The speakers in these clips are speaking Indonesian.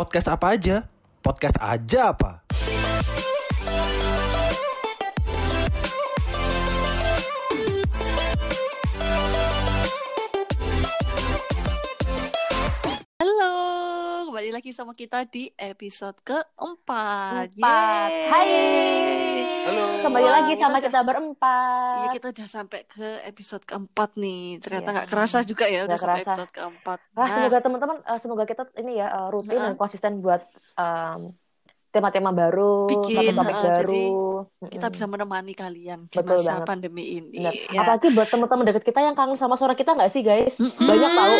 Podcast apa aja? Podcast aja apa? Kembali lagi sama kita di episode keempat. Empat. Yeay. Hai. Halo. Kembali Wah, lagi kita sama udah- kita berempat. Iya, kita udah sampai ke episode keempat nih. Ternyata Iya. nggak kerasa juga ya udah Nggak sampai kerasa. episode keempat. Wah, Nah, semoga teman-teman eh, semoga kita ini ya eh, rutin Heeh. dan konsisten buat em, tema-tema baru, Bikin, topik-topik heeh, baru. jadi kita bisa menemani kalian di Betul masa banget. pandemi ini. Benar. Ya. Apalagi buat teman-teman dekat kita yang kangen sama suara kita nggak sih, guys? Mm-mm. Banyak tahu.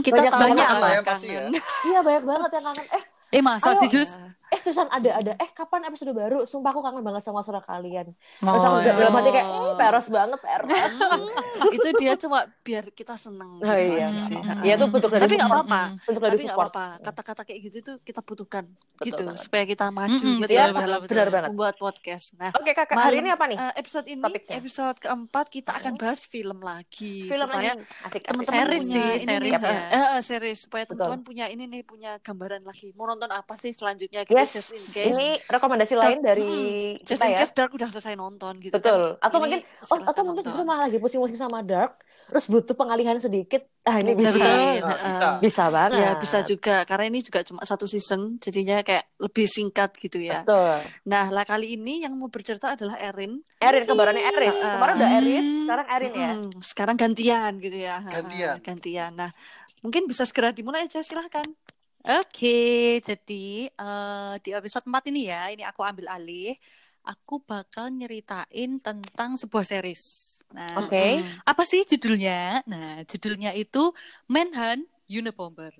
Kita Banyak tahu ya, pasti kangen. Iya, banyak banget yang kangen. Eh, Eh masa Ayo. sih Jus? Eh Susan ada ada. Eh, kapan episode baru? Sumpah aku kangen banget sama suara kalian. Oh, Terus aku iya. dalam hati kayak, "Ih, peres banget, peres." itu dia cuma biar kita seneng. Oh, gitu iya. aja sih. Iya, itu bentuk dari Tapi nggak apa-apa. Bentuk dari Tapi nggak support. apa-apa. Kata-kata kayak gitu tuh kita butuhkan Betul gitu banget. supaya kita maju Mm-mm, gitu ya betul. Benar banget. membuat podcast. Nah, Oke, Kakak, Malam- hari ini apa nih? eh, episode ini Topiknya. episode keempat kita akan bahas film lagi Film supaya. Asik, teman-teman Series punya sih, ini series ya. eh, eh, series supaya teman-teman punya ini nih punya gambaran lagi mau nonton apa sih selanjutnya gitu Yes, just in case ini rekomendasi lain dari just kita in ya. case Dark udah selesai nonton gitu Betul. kan. Atau Ini mungkin oh atau mungkin nonton. justru malah lagi pusing-pusing sama Dark, terus butuh pengalihan sedikit. Ah, ini bisa. Betul. Nah, Heeh. bisa. Bisa banget. Ya bisa juga karena ini juga cuma satu season jadinya kayak lebih singkat gitu ya. Betul. Nah lah kali ini yang mau bercerita adalah Erin. Erin kembarannya Eris. Heeh. Kemarin udah Eris, sekarang Erin ya. Sekarang gantian gitu ya. Gantian. Gantian. Nah mungkin bisa segera dimulai aja silahkan. Oke, jadi eh, di episode 4 ini ya, ini aku ambil alih. Aku bakal nyeritain tentang sebuah series. Nah, Oke. Mm-mm. apa sih judulnya? Nah, judulnya itu Manhunt Unabomber.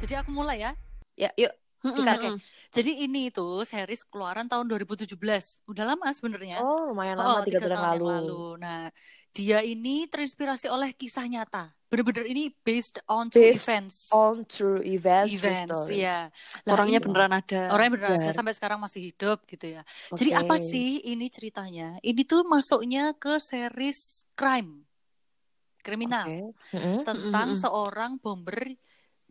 Jadi aku mulai ya. Ya, yuk. Sikat. Oke. Jadi ini tuh series keluaran tahun 2017. Udah lama sebenarnya. Oh, lumayan Oh, lama tiga tiga bulan tahun yang lalu. Nah, dia ini terinspirasi oleh kisah nyata. Bener-bener ini based on true Based events. On true events, true events, story. ya. Orangnya ini- beneran ada. Orangnya beneran ada Bener. sampai sekarang masih hidup gitu ya. Jadi Oke. apa sih ini ceritanya? Ini tuh masuknya ke series crime, kriminal Oke. Mm-mm. tentang Mm-mm. seorang bomber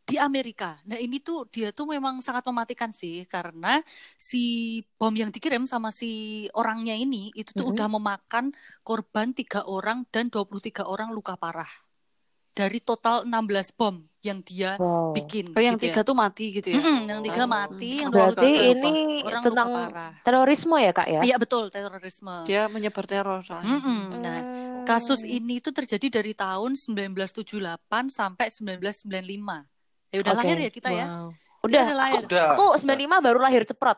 di Amerika. Nah ini tuh dia tuh memang sangat mematikan sih karena si bom yang dikirim sama si orangnya ini itu tuh Mm-mm. udah memakan korban tiga orang dan 23 orang luka parah dari total 16 bom yang dia Wow. bikin. Oh yang gitu tiga ya. tuh mati gitu ya? Mm-mm, yang tiga Oh. mati, yang Berarti 23 ini orang tentang luka parah. terorisme ya, Kak ya? Iya betul terorisme. Dia menyebar teror soalnya. Mm-mm. Nah, Hmm. kasus ini itu terjadi dari tahun 1978 sampai 1995. Ya udah Oke. lahir ya kita ya. Wow. Kita Udah, udah lahir. Udah. aku 95 baru lahir ceprot.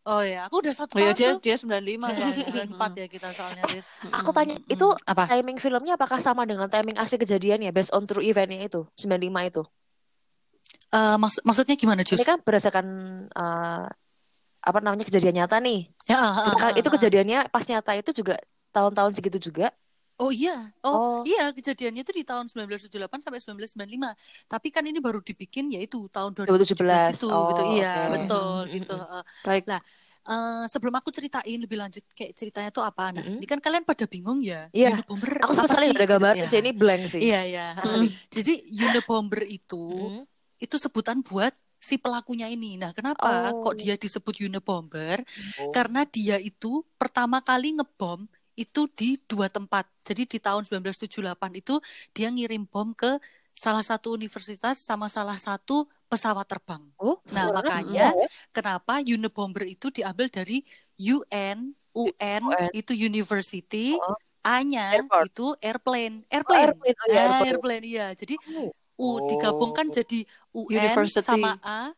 Oh ya, aku udah satu Oh iya tahun dia tuh. dia 95 Ya, kan. 94 ya kita soalnya, Riz. Aku tanya, itu apa? timing filmnya apakah sama dengan timing asli kejadiannya based on true eventnya itu 95 itu Eh, maks- maksudnya gimana, Jus? ini kan berdasarkan eh, apa namanya kejadian nyata nih Ya, ah, ah, Apakah ah, itu ah. kejadiannya pas nyata itu juga tahun-tahun segitu juga Oh iya. Oh, Oh. iya kejadiannya itu di tahun 1978 sampai 1995. Tapi kan ini baru dibikin yaitu tahun 2017 itu 2017. Oh, gitu. Iya, betul gitu. Baik. Lah, eh, sebelum aku ceritain lebih lanjut kayak ceritanya tuh apa. Nah, Mm-mm. ini kan kalian pada bingung ya. Iya. Unabomber aku sama sekali ada gambar Gitu, ya. ini blank sih Iya, iya. Asli. Jadi Unabomber itu Mm. itu sebutan buat si pelakunya ini. Nah, kenapa Oh. kok dia disebut Unabomber? Oh. Karena dia itu pertama kali ngebom itu di dua tempat. Jadi di tahun 1978 itu dia ngirim bom ke salah satu universitas sama salah satu pesawat terbang. oh Nah, sebenarnya makanya ya. kenapa Unabomber itu diambil dari UN, UN UN. itu university, Oh. A-nya Airport. itu airplane, Oh, airplane. airplane. Oh, iya, Ah, airplane. airplane, iya. Jadi Oh. U digabungkan Oh. jadi UN University. sama A,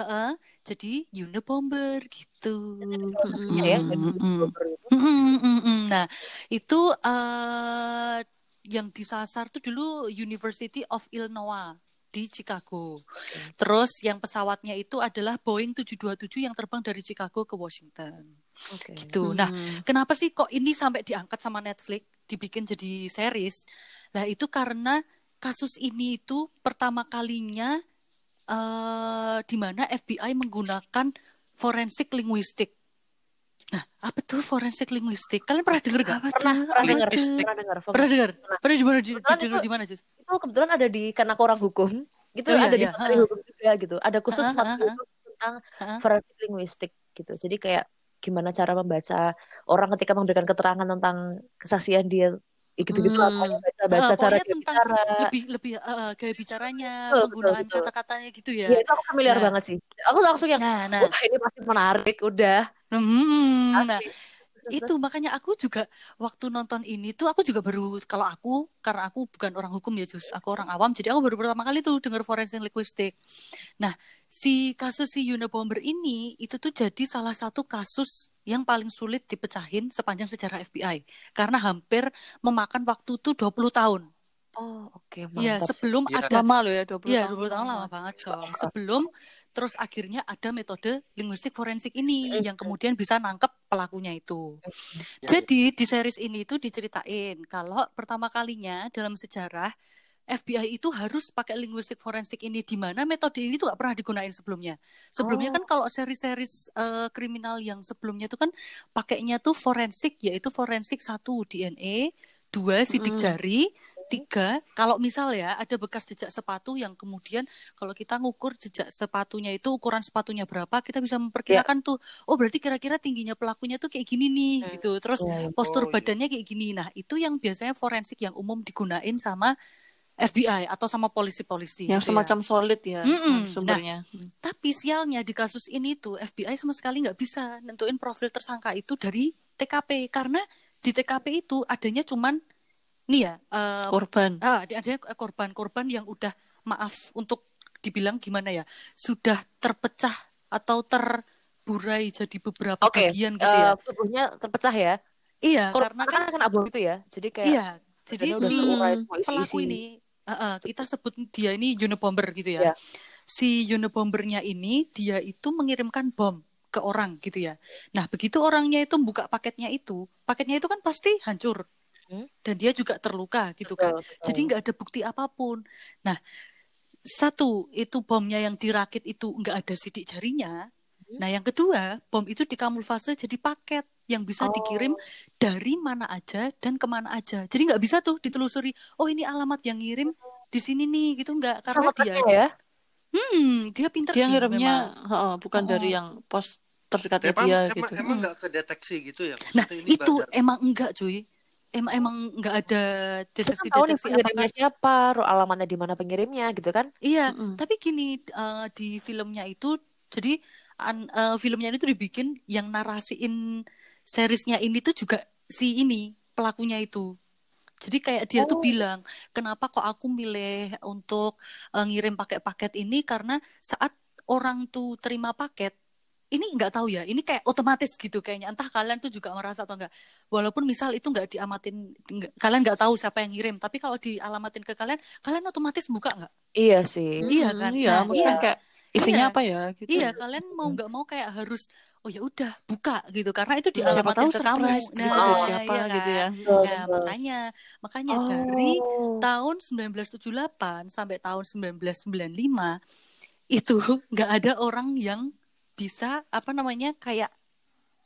heeh, jadi Unabomber gitu. Iya ya, Mm, mm, mm, mm, mm. Nah, itu eh yang disasar tuh dulu University of Illinois di Chicago. Terus yang pesawatnya itu adalah Boeing 727 yang terbang dari Chicago ke Washington. Oke. Gitu. Nah, Kenapa sih kok ini sampai diangkat sama Netflix, dibikin jadi series? Lah itu karena kasus ini itu pertama kalinya eh di mana FBI menggunakan forensik linguistik. Nah, apa tuh forensik linguistik? Kalian pernah denger gak? Apa Pernah, pernah dengar, pernah dengar. Pernah dengar? Pernah di mana di, di mana, Jus? Itu kebetulan ada di karena aku orang hukum. Itu Oh, iya, ada di iya. materi hukum juga gitu. Ada khusus Ha, ha, satu ha. tentang forensik linguistik gitu. Jadi kayak gimana cara membaca orang ketika memberikan keterangan tentang kesaksian dia gitu-gitu Hmm. pokoknya baca-baca Ah, cara bicara. lebih lebih eh, gaya bicaranya, Betul, penggunaan betul. kata-katanya gitu ya. Ya itu aku familiar Nah. banget sih. Aku langsung yang Nah, nah, wah ini pasti menarik udah. Hmm, nah, Asli. Itu makanya aku juga waktu nonton ini tuh aku juga baru kalau aku karena aku bukan orang hukum ya Jus, aku orang awam jadi aku baru pertama kali tuh dengar forensik linguistik. Nah, si kasus si Unabomber ini itu tuh jadi salah satu kasus yang paling sulit dipecahin sepanjang sejarah FBI karena hampir memakan waktu tuh 20 tahun. Oh, oke, Ya, mantap sih. sebelum Iya. ada Lama loh ya 20 Iya, tahun. 20 tahun lama banget, coy. Sebelum terus akhirnya ada metode linguistik forensik ini yang kemudian bisa nangkep pelakunya itu. Jadi di series ini itu diceritain kalau pertama kalinya dalam sejarah FBI itu harus pakai linguistik forensik ini di mana metode ini tuh gak pernah digunain sebelumnya. Sebelumnya Oh. kan kalau seri-seris eh, kriminal yang sebelumnya itu kan pakainya tuh forensik yaitu forensik satu DNA, dua sidik Mm-mm. jari, tiga kalau misal ya ada bekas jejak sepatu yang kemudian kalau kita ngukur jejak sepatunya itu ukuran sepatunya berapa kita bisa memperkirakan tuh oh berarti kira-kira tingginya pelakunya tuh kayak gini nih Hmm. gitu terus iya. postur Oh, badannya kayak gini nah itu yang biasanya forensik yang umum digunain sama FBI atau sama polisi-polisi Yang gitu ya. semacam solid ya Mm-mm. sumbernya. Tapi sialnya di kasus ini tuh FBI sama sekali nggak bisa nentuin profil tersangka itu dari TKP karena di TKP itu adanya cuman nih ya eh, Korban. ah, ada ada korban-korban yang udah maaf untuk dibilang gimana ya sudah terpecah atau terburai jadi beberapa Oke, bagian gitu ya. eh, tubuhnya terpecah ya. Iya, Korban karena kan kan bom itu ya. Jadi kayak iya, jadi si pelaku ini eh, kita sebut dia ini unibomber gitu ya. Iya. Si unibombernya ini dia itu mengirimkan bom ke orang gitu ya. Nah, begitu orangnya itu buka paketnya itu, paketnya itu kan pasti hancur. Hmm. Dan dia juga terluka gitu kan. Betul, betul. Jadi nggak ada bukti apa pun. Nah, satu itu bomnya yang dirakit itu nggak ada sidik jarinya. Hmm. Nah, yang kedua, bom itu dikamuflase jadi paket yang bisa Oh. dikirim dari mana aja dan ke mana aja. Jadi nggak bisa tuh ditelusuri. Oh, ini alamat yang ngirim di sini nih gitu nggak karena sama dia ya. hmm dia pintar Dia sih ngirimnya memang. heeh, bukan Oh. dari yang pos terdekatnya Emang, dia emang, gitu. emang Hmm. nggak kedeteksi gitu ya? Nah, Maksudnya ini itu badan- emang enggak, cuy. Emang emang nggak ada kan tahu nih deteksi-deteksi pengirimnya apakah siapa, alamatnya di mana pengirimnya gitu kan. Iya, Mm-mm. tapi gini eh, di filmnya itu jadi an- eh, filmnya itu dibikin yang narasiin seriesnya ini tuh juga si ini pelakunya itu. Jadi kayak dia tuh Oh. bilang, kenapa kok aku milih untuk eh, ngirim pakai paket ini karena saat orang tuh terima paket ini nggak tahu ya, ini kayak otomatis gitu kayaknya. Entah kalian tuh juga merasa atau enggak. Walaupun misal itu nggak diamatin, nggak- kalian nggak tahu siapa yang ngirim. Tapi kalau dialamatin ke kalian, kalian otomatis buka nggak? Iya sih. Iya Mm-mm, kan? Iya, Nah, maksudnya iya. kayak isinya Iya. apa ya gitu. Iya, kalian mau nggak mau kayak harus oh ya udah buka gitu karena itu tahu ke kamu. terima Oh, dari Nah, siapa iya gitu ya. Betul, Nah, betul. makanya makanya dari Oh. tahun 1978 sampai tahun 1995 itu nggak ada orang yang bisa apa namanya kayak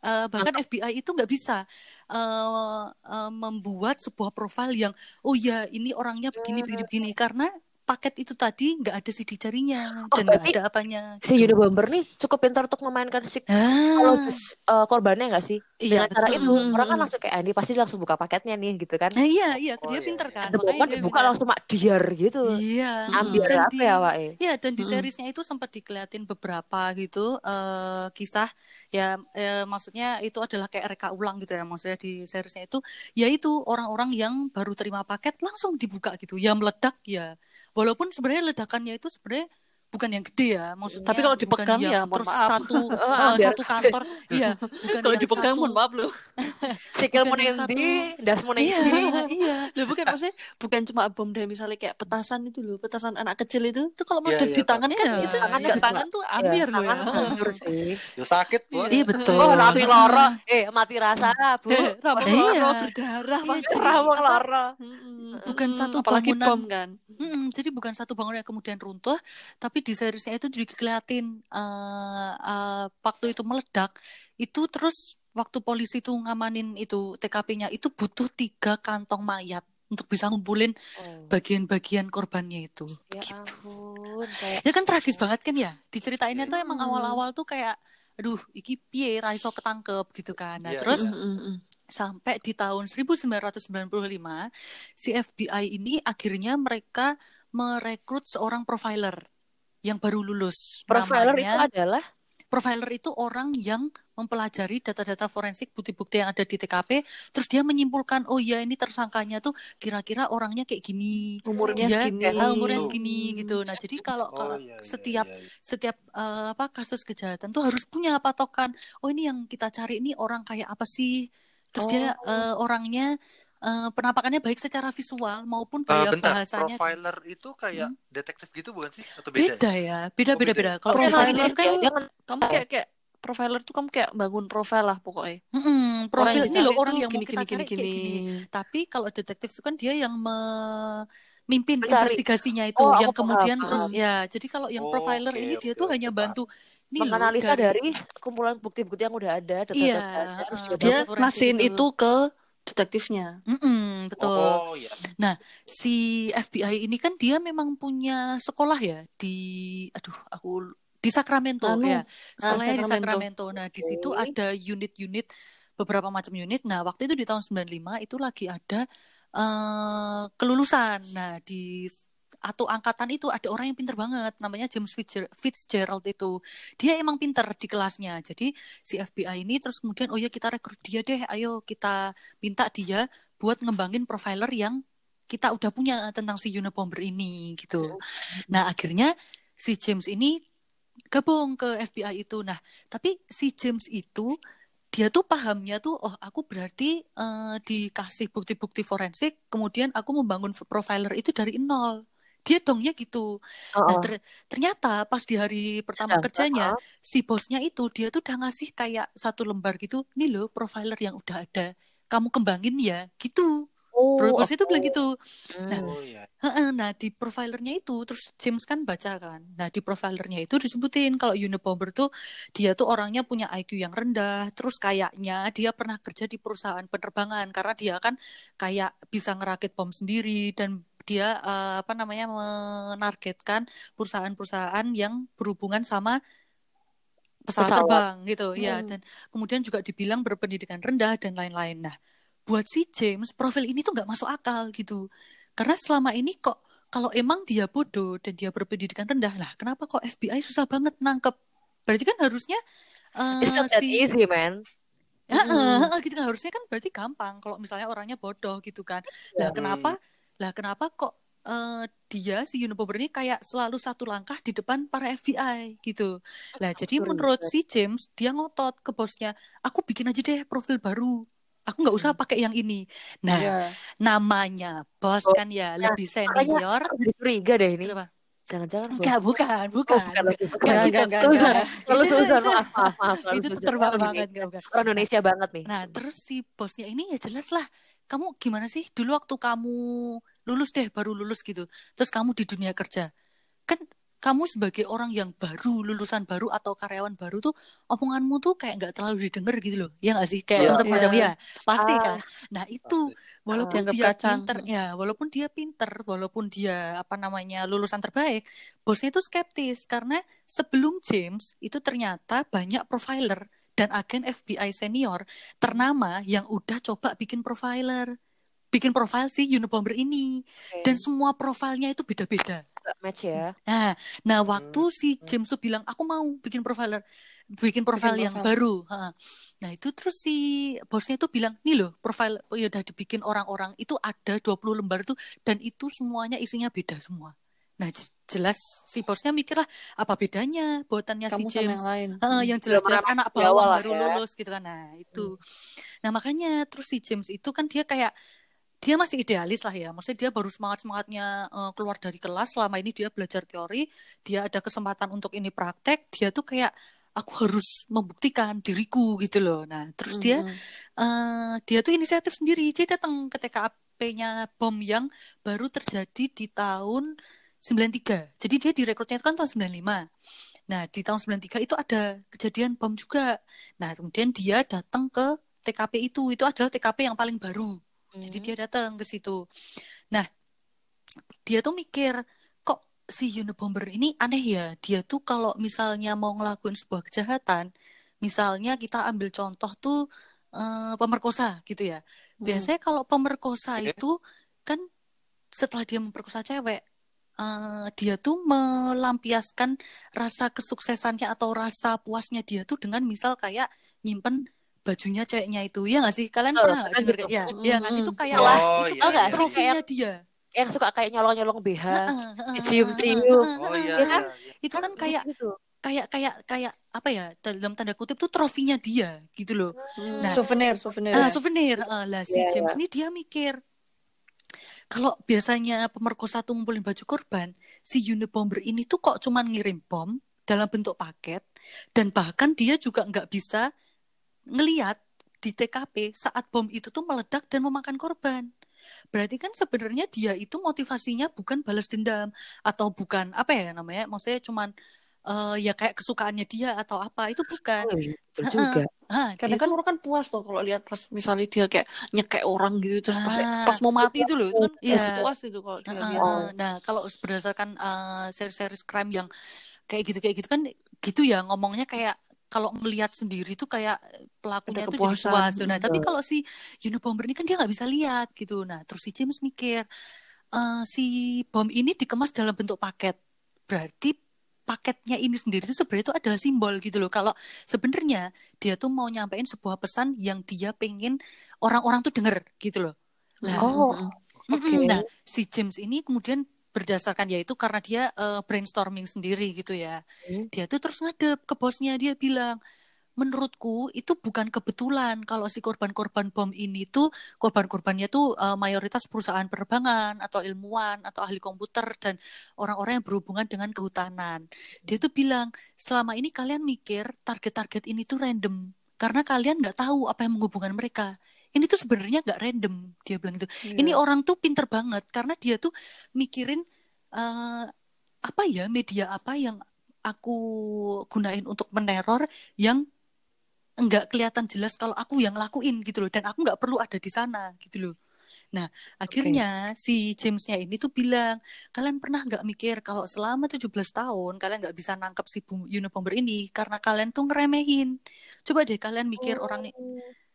eh, bahkan FBI itu nggak bisa eh, eh, membuat sebuah profil yang oh ya ini orangnya begini begini begini karena paket itu tadi nggak ada sidik jarinya Oh, dan nggak ada apanya Si gitu. Unibomber nih cukup pintar untuk memainkan psik- Ah. psikologis eh, korbannya nggak sih? Iya, Dengan cara itu orang kan langsung kayak ah, ini pasti langsung buka paketnya nih gitu kan. Nah, iya iya Oh, dia iya, pinter iya. kan moment dia dibuka langsung mak diar gitu. iya Ambil dan apa di ya? E? ya dan di Mm-mm. seriesnya itu sempat dikeliatin beberapa gitu eh, kisah ya eh, maksudnya itu adalah kayak reka ulang gitu ya maksudnya di seriesnya itu. Yaitu orang-orang yang baru terima paket langsung dibuka gitu. Ya meledak ya. Walaupun sebenarnya ledakannya itu sebenarnya bukan yang gede ya maksudnya Tapi kalau dipegang yang ya, mohon terus maaf. satu Oh, eh, ambil. satu kantor iya bukan Kalau yang dipegang mohon maaf loh. Sikil mau yang nanti, das mau iya nanti. iya Loh bukan maksudnya bukan cuma bom dari misalnya kayak petasan itu loh, petasan anak kecil itu itu kalau Iya, meledak iya, di tangan kan Iya, itu tangannya juga tangan tuh Iya, ambil loh tangan ya. sih. Ya sakit, bos. iya betul Oh, mati loro. Eh, mati rasa, Bu. Rambut Iya. loro berdarah Iya, apa, loro. Bukan satu apalagi bangunan bom kan. Mm-mm, jadi bukan satu bangunan yang kemudian runtuh, tapi di seriesnya itu juga kelihatan eh, eh, waktu itu meledak, itu terus waktu polisi tuh ngamanin itu TKP-nya itu butuh tiga kantong mayat untuk bisa ngumpulin Oh. bagian-bagian korbannya itu. Ya Gitu. ampun, kayak Ya kan tragis banget kan ya. Diceritain tuh emang Hmm. awal-awal tuh kayak aduh iki piye ra iso ketangkep gitu kan. Nah, Iya, terus Mm, mm, mm. Sampai di tahun 1995 si FBI ini akhirnya mereka merekrut seorang profiler yang baru lulus. profiler itu Namanya- adalah profiler itu orang yang mempelajari data-data forensik bukti-bukti yang ada di TKP terus dia menyimpulkan oh ya ini tersangkanya tuh kira-kira orangnya kayak gini Umurnya dia segini. ah, umurnya Oh. segini gitu nah jadi kalau Oh, kalau iya, iya, setiap iya, iya. setiap eh, apa kasus kejahatan tuh harus punya patokan oh ini yang kita cari ini orang kayak apa sih terus dia Oh. eh, orangnya eh, penampakannya baik secara visual maupun Eh, gaya bentar, bahasanya profiler itu kayak Hmm. detektif gitu bukan sih? Atau beda? beda ya beda Oh, beda beda. beda kalau Profiler profiler itu kan ya, jangan Kamu kayak kayak profiler tuh kamu kayak bangun profil lah pokoknya. Orang profil ini loh orang yang mau gini, kita gini, cari gini, kayak gini. gini. Tapi kalau detektif itu kan dia yang memimpin Mencari. investigasinya itu, Oh, yang aku paham, kemudian terus ya. Jadi kalau yang Oh, profiler oke, ini dia oke, tuh oke, hanya bantu nih menganalisa dari, dari kumpulan bukti-bukti yang udah ada data-data Iya, terus uh, dia ngasihin itu. itu ke detektifnya. Mm-mm, betul. Oh, iya. Si FBI ini kan dia memang punya sekolah ya di, aduh aku di Sacramento Anu, ya. Sekolahnya di Sacramento. Sacramento. Nah, di situ ada unit-unit beberapa macam unit. Nah, waktu itu di tahun 95 itu lagi ada eh kelulusan. Nah, di atau angkatan itu ada orang yang pinter banget namanya James Fitzger- Fitzgerald itu. Dia emang pinter di kelasnya. Jadi si FBI ini terus kemudian oh ya kita rekrut dia deh ayo kita minta dia buat ngembangin profiler yang kita udah punya tentang si Unabomber ini gitu. Nah akhirnya si James ini gabung ke FBI itu. Nah tapi si James itu dia tuh pahamnya tuh oh aku berarti eh, dikasih bukti-bukti forensik kemudian aku membangun profiler itu dari nol dia dongnya gitu Nah, Oh, ter- ternyata pas di hari pertama kerjanya, ah. si bosnya itu dia tuh udah ngasih kayak satu lembar gitu, nih loh profiler yang udah ada, kamu kembangin ya, gitu. oh, Bro, bos itu bilang gitu. Hmm. Nah, Oh, iya. Heeh, Nah di profilernya itu, terus James kan baca kan, nah di profilernya itu disebutin kalau Unabomber tuh dia tuh orangnya punya IQ yang rendah, terus kayaknya dia pernah kerja di perusahaan penerbangan karena dia kan kayak bisa ngerakit bom sendiri dan dia eh, apa namanya menargetkan perusahaan-perusahaan yang berhubungan sama pesawat, Pesawat. terbang gitu ya Hmm. dan kemudian juga dibilang berpendidikan rendah dan lain-lain. Nah, buat si James profil ini tuh nggak masuk akal gitu. Karena selama ini kok kalau emang dia bodoh dan dia berpendidikan rendah, lah kenapa kok FBI susah banget nangkep? Berarti kan harusnya eh, It's not that si easy, man. Ya, eh, gitu kan harusnya kan berarti gampang kalau misalnya orangnya bodoh gitu kan. Iya. kenapa? Lah kenapa kok eh, dia si Unabomber ini kayak selalu satu langkah di depan para FBI gitu. Lah jadi menurut si James dia ngotot ke bosnya, aku bikin aja deh profil baru. Aku nggak usah pakai yang ini. Nah, Iya. namanya bos Oh, kan ya nah, lebih senior. Jadi curiga deh ini. Kenapa? Jangan-jangan Enggak, bosnya- bukan, Oh, bukan. bukan bukan Enggak, enggak, enggak, Suzan, maaf, maaf, maaf. Itu terbang banget. Orang Indonesia banget nih. Nah, terus si bosnya ini ya jelas lah. Kamu gimana sih dulu waktu kamu lulus deh, baru lulus gitu. Terus kamu di dunia kerja. Kan kamu sebagai orang yang baru, lulusan baru atau karyawan baru tuh omonganmu tuh kayak nggak terlalu didengar gitu loh. Ya nggak sih? Kayak Iya. tetap macam ya. Pasti Ah. kan. Nah, itu walaupun Dianggap dia kacang. pinter ya, walaupun dia pinter, walaupun dia apa namanya lulusan terbaik, bosnya itu skeptis karena sebelum James itu ternyata banyak profiler dan agen FBI senior ternama yang udah coba bikin profiler, bikin profil si Unabomber ini Oke. dan semua profilnya itu beda-beda. Match ya. Nah, nah Hmm. waktu si James tuh bilang aku mau bikin profiler, bikin profil Bikin yang profil. baru. ha. Nah itu terus si bosnya itu bilang nih loh profil ya udah dibikin orang-orang itu ada 20 lembar tuh dan itu semuanya isinya beda semua. Nah je- jelas si bosnya mikir lah apa bedanya buatannya Kamu si sama James yang lain. Heeh, yang jelas-jelas anak bawang baru ya. lulus gitu kan. Nah, itu. Nah, makanya terus si James itu kan dia kayak dia masih idealis lah ya. Maksudnya dia baru semangat-semangatnya eh, keluar dari kelas. Selama ini dia belajar teori, dia ada kesempatan untuk ini praktek, dia tuh kayak aku harus membuktikan diriku gitu loh. Nah, terus dia Mm-mm. eh, dia tuh inisiatif sendiri. Dia datang ke TKP-nya bom yang baru terjadi di tahun 93. Jadi dia direkrutnya itu kan tahun 95. Nah, di tahun 93 itu ada kejadian bom juga. Nah, kemudian dia datang ke TKP itu. Itu adalah TKP yang paling baru. Jadi Hmm. dia datang ke situ. Nah, dia tuh mikir, kok si Unabomber ini aneh ya. Dia tuh kalau misalnya mau ngelakuin sebuah kejahatan, misalnya kita ambil contoh tuh eh, pemerkosa gitu ya. Biasanya kalau pemerkosa itu kan setelah dia memperkosa cewek, eh, dia tuh melampiaskan rasa kesuksesannya atau rasa puasnya dia tuh dengan misal kayak nyimpen bajunya ceweknya itu. Ya nggak sih? Kalian Betul, pernah denger gitu. ya Mm, ya kan? Itu kayak Oh, wah, iya, itu kan sih trofinya kayak dia? yang suka kayak nyolong-nyolong BH heeh, Oh iya, Iya kan? iya, iya. itu kan kayak gitu. kayak kayak kayak apa ya? Dalam tanda kutip tuh trofinya dia gitu loh. Hmm, Nah, souvenir, souvenir. Ya. souvenir. Ah, lah si Iya, James ini dia mikir kalau biasanya pemerkosa tuh ngumpulin baju korban si Unabomber ini tuh kok cuman ngirim bom dalam bentuk paket dan bahkan dia juga nggak bisa ngeliat di TKP saat bom itu tuh meledak dan memakan korban. Berarti kan sebenarnya dia itu motivasinya bukan balas dendam atau bukan apa ya namanya, maksudnya cuman eh, ya kayak kesukaannya dia atau apa itu bukan. oh, iya, betul juga Karena kan orang kan puas tuh kalau lihat pas misalnya dia kayak nyekek orang gitu terus pas Ah. pas mau mati itu loh itu kan Iya. puas itu kalau dia. Oh. Nah, kalau berdasarkan eh, seri-seri crime yang kayak gitu kayak gitu kan gitu ya ngomongnya kayak kalau melihat sendiri tuh kayak pelakunya tuh jadi puas tuh. Nah, tapi kalau si Unabomber ini kan dia nggak bisa lihat gitu. Nah, terus si James mikir eh, si bom ini dikemas dalam bentuk paket. Berarti paketnya ini sendiri itu sebenarnya itu adalah simbol gitu loh. Kalau sebenarnya dia tuh mau nyampein sebuah pesan yang dia pengen orang-orang tuh denger gitu loh. Lah, Oh. Mm-mm. Nah, si James ini kemudian berdasarkan ya itu karena dia eh, brainstorming sendiri gitu ya. Hmm. Dia tuh terus ngadep ke bosnya dia bilang, menurutku itu bukan kebetulan kalau si korban-korban bom ini tuh korban-korbannya tuh eh, mayoritas perusahaan penerbangan atau ilmuwan atau ahli komputer dan orang-orang yang berhubungan dengan kehutanan. Dia tuh bilang, selama ini kalian mikir target-target ini tuh random karena kalian nggak tahu apa yang menghubungkan mereka. Ini tuh sebenarnya nggak random, dia bilang gitu. Iya. Ini orang tuh pinter banget karena dia tuh mikirin eh, apa ya media apa yang aku gunain untuk meneror yang enggak kelihatan jelas kalau aku yang lakuin gitu loh dan aku nggak perlu ada di sana gitu loh. Nah, akhirnya si Jamesnya ini tuh bilang, kalian pernah nggak mikir kalau selama 17 tahun kalian nggak bisa nangkep si Unabomber ini karena kalian tuh ngeremehin. Coba deh kalian mikir orang nih,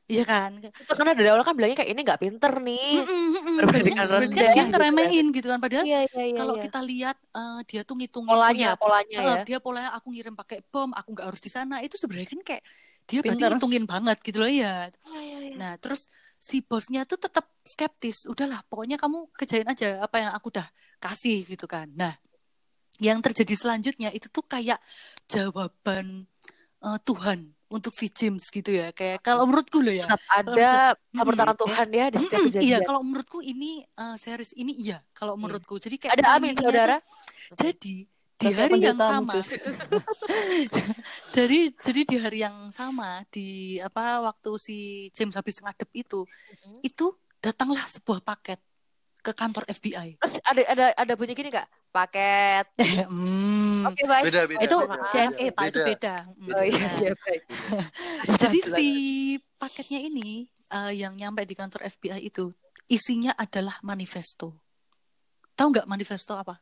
iya kan? itu karena dari awal kan bilangnya kayak ini nggak pinter nih Berarti kan rendah dia kan. ngeremehin gitu kan padahal iya iya iya kalau iya. kita lihat eh, dia tuh ngitung polanya polanya Eh, ya dia polanya aku ngirim pakai bom, aku nggak harus di sana. Itu sebenarnya kan kayak dia berarti Pinter. ngitungin banget gitu loh ya. Iya, iya, iya. Nah, terus si bosnya tuh tetap skeptis. Udahlah, pokoknya kamu kerjain aja apa yang aku udah kasih gitu kan. Nah, yang terjadi selanjutnya itu tuh kayak jawaban eh, Tuhan untuk si James gitu ya. Kayak kalau menurutku loh ya. tetap ada Mm-mm. tangan Tuhan ya di setiap Mm-mm, kejadian Iya, kalau menurutku ini eh, series ini iya. Kalau Iya. menurutku, jadi kayak ada amin saudara tuh- jadi di hari yang sama, dari jadi di hari yang sama di apa waktu si James habis ngadep itu, itu datanglah sebuah paket ke kantor FBI. terus ada ada ada bunyi gini nggak paket Hmm, oke baik Beda, beda. itu beda, JNE pak itu beda. beda. Hmm. oh iya Nah, iya baik Jadi Jelas. si paketnya ini eh, yang nyampe di kantor FBI itu isinya adalah manifesto. Tahu nggak manifesto apa?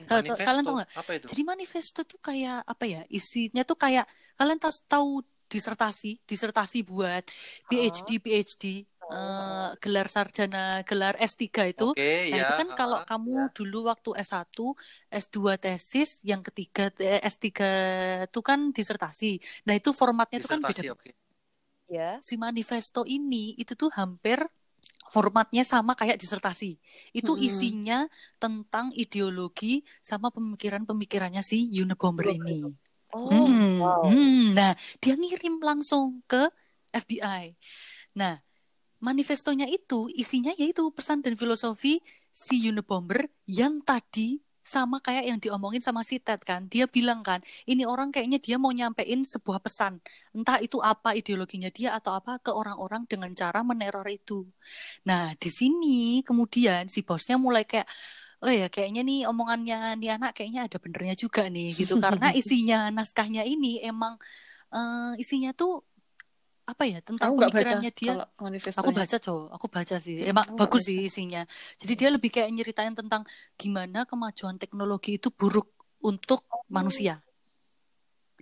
Manifesto. Kalian tahu nggak? Apa itu? Jadi manifesto tuh kayak apa ya? Isinya tuh kayak kalian tahu, tahu disertasi, disertasi buat PhD, PhD, eh, gelar sarjana, gelar S3 itu. Oke, Nah, ya. itu kan kalau ha, ha. kamu dulu waktu S1, S2 tesis, yang ketiga eh, S3 itu kan disertasi. Nah, itu formatnya itu kan beda. Disertasi, oke. ya Si manifesto ini itu tuh hampir formatnya sama kayak disertasi. Itu Mm-mm. isinya tentang ideologi sama pemikiran-pemikirannya si Unabomber ini. oh Hmm, wow hmm. Nah, dia ngirim langsung ke FBI. Nah, manifestonya itu isinya yaitu pesan dan filosofi si Unabomber yang tadi sama kayak yang diomongin sama si Ted kan. Dia bilang kan, ini orang kayaknya dia mau nyampein sebuah pesan. Entah itu apa ideologinya dia atau apa ke orang-orang dengan cara meneror itu. Nah, di sini kemudian si bosnya mulai kayak oh ya kayaknya nih omongannya nih anak kayaknya ada benernya juga nih gitu karena isinya naskahnya ini emang eh, isinya tuh apa ya tentang Aku nggak baca pemikirannya dia. Aku baca cow, aku baca sih. Hmm, Emang aku bagus sih isinya. Jadi dia lebih kayak nyeritain tentang gimana kemajuan teknologi itu buruk untuk manusia.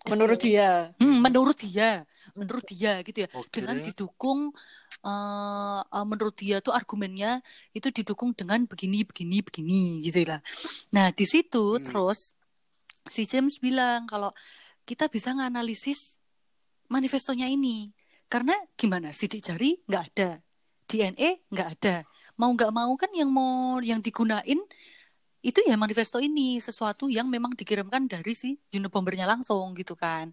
Menurut dia. Hmm, menurut dia, menurut dia gitu ya. Oke. Dengan didukung eh eh, menurut dia tuh argumennya itu didukung dengan begini begini begini gitu lah. Nah, di situ Hmm. terus si James bilang kalau kita bisa nganalisis manifestonya ini. Karena gimana? Sidik jari nggak ada. DNA nggak ada. Mau nggak mau kan yang mau yang digunain itu ya manifesto ini sesuatu yang memang dikirimkan dari si Unabombernya langsung gitu kan.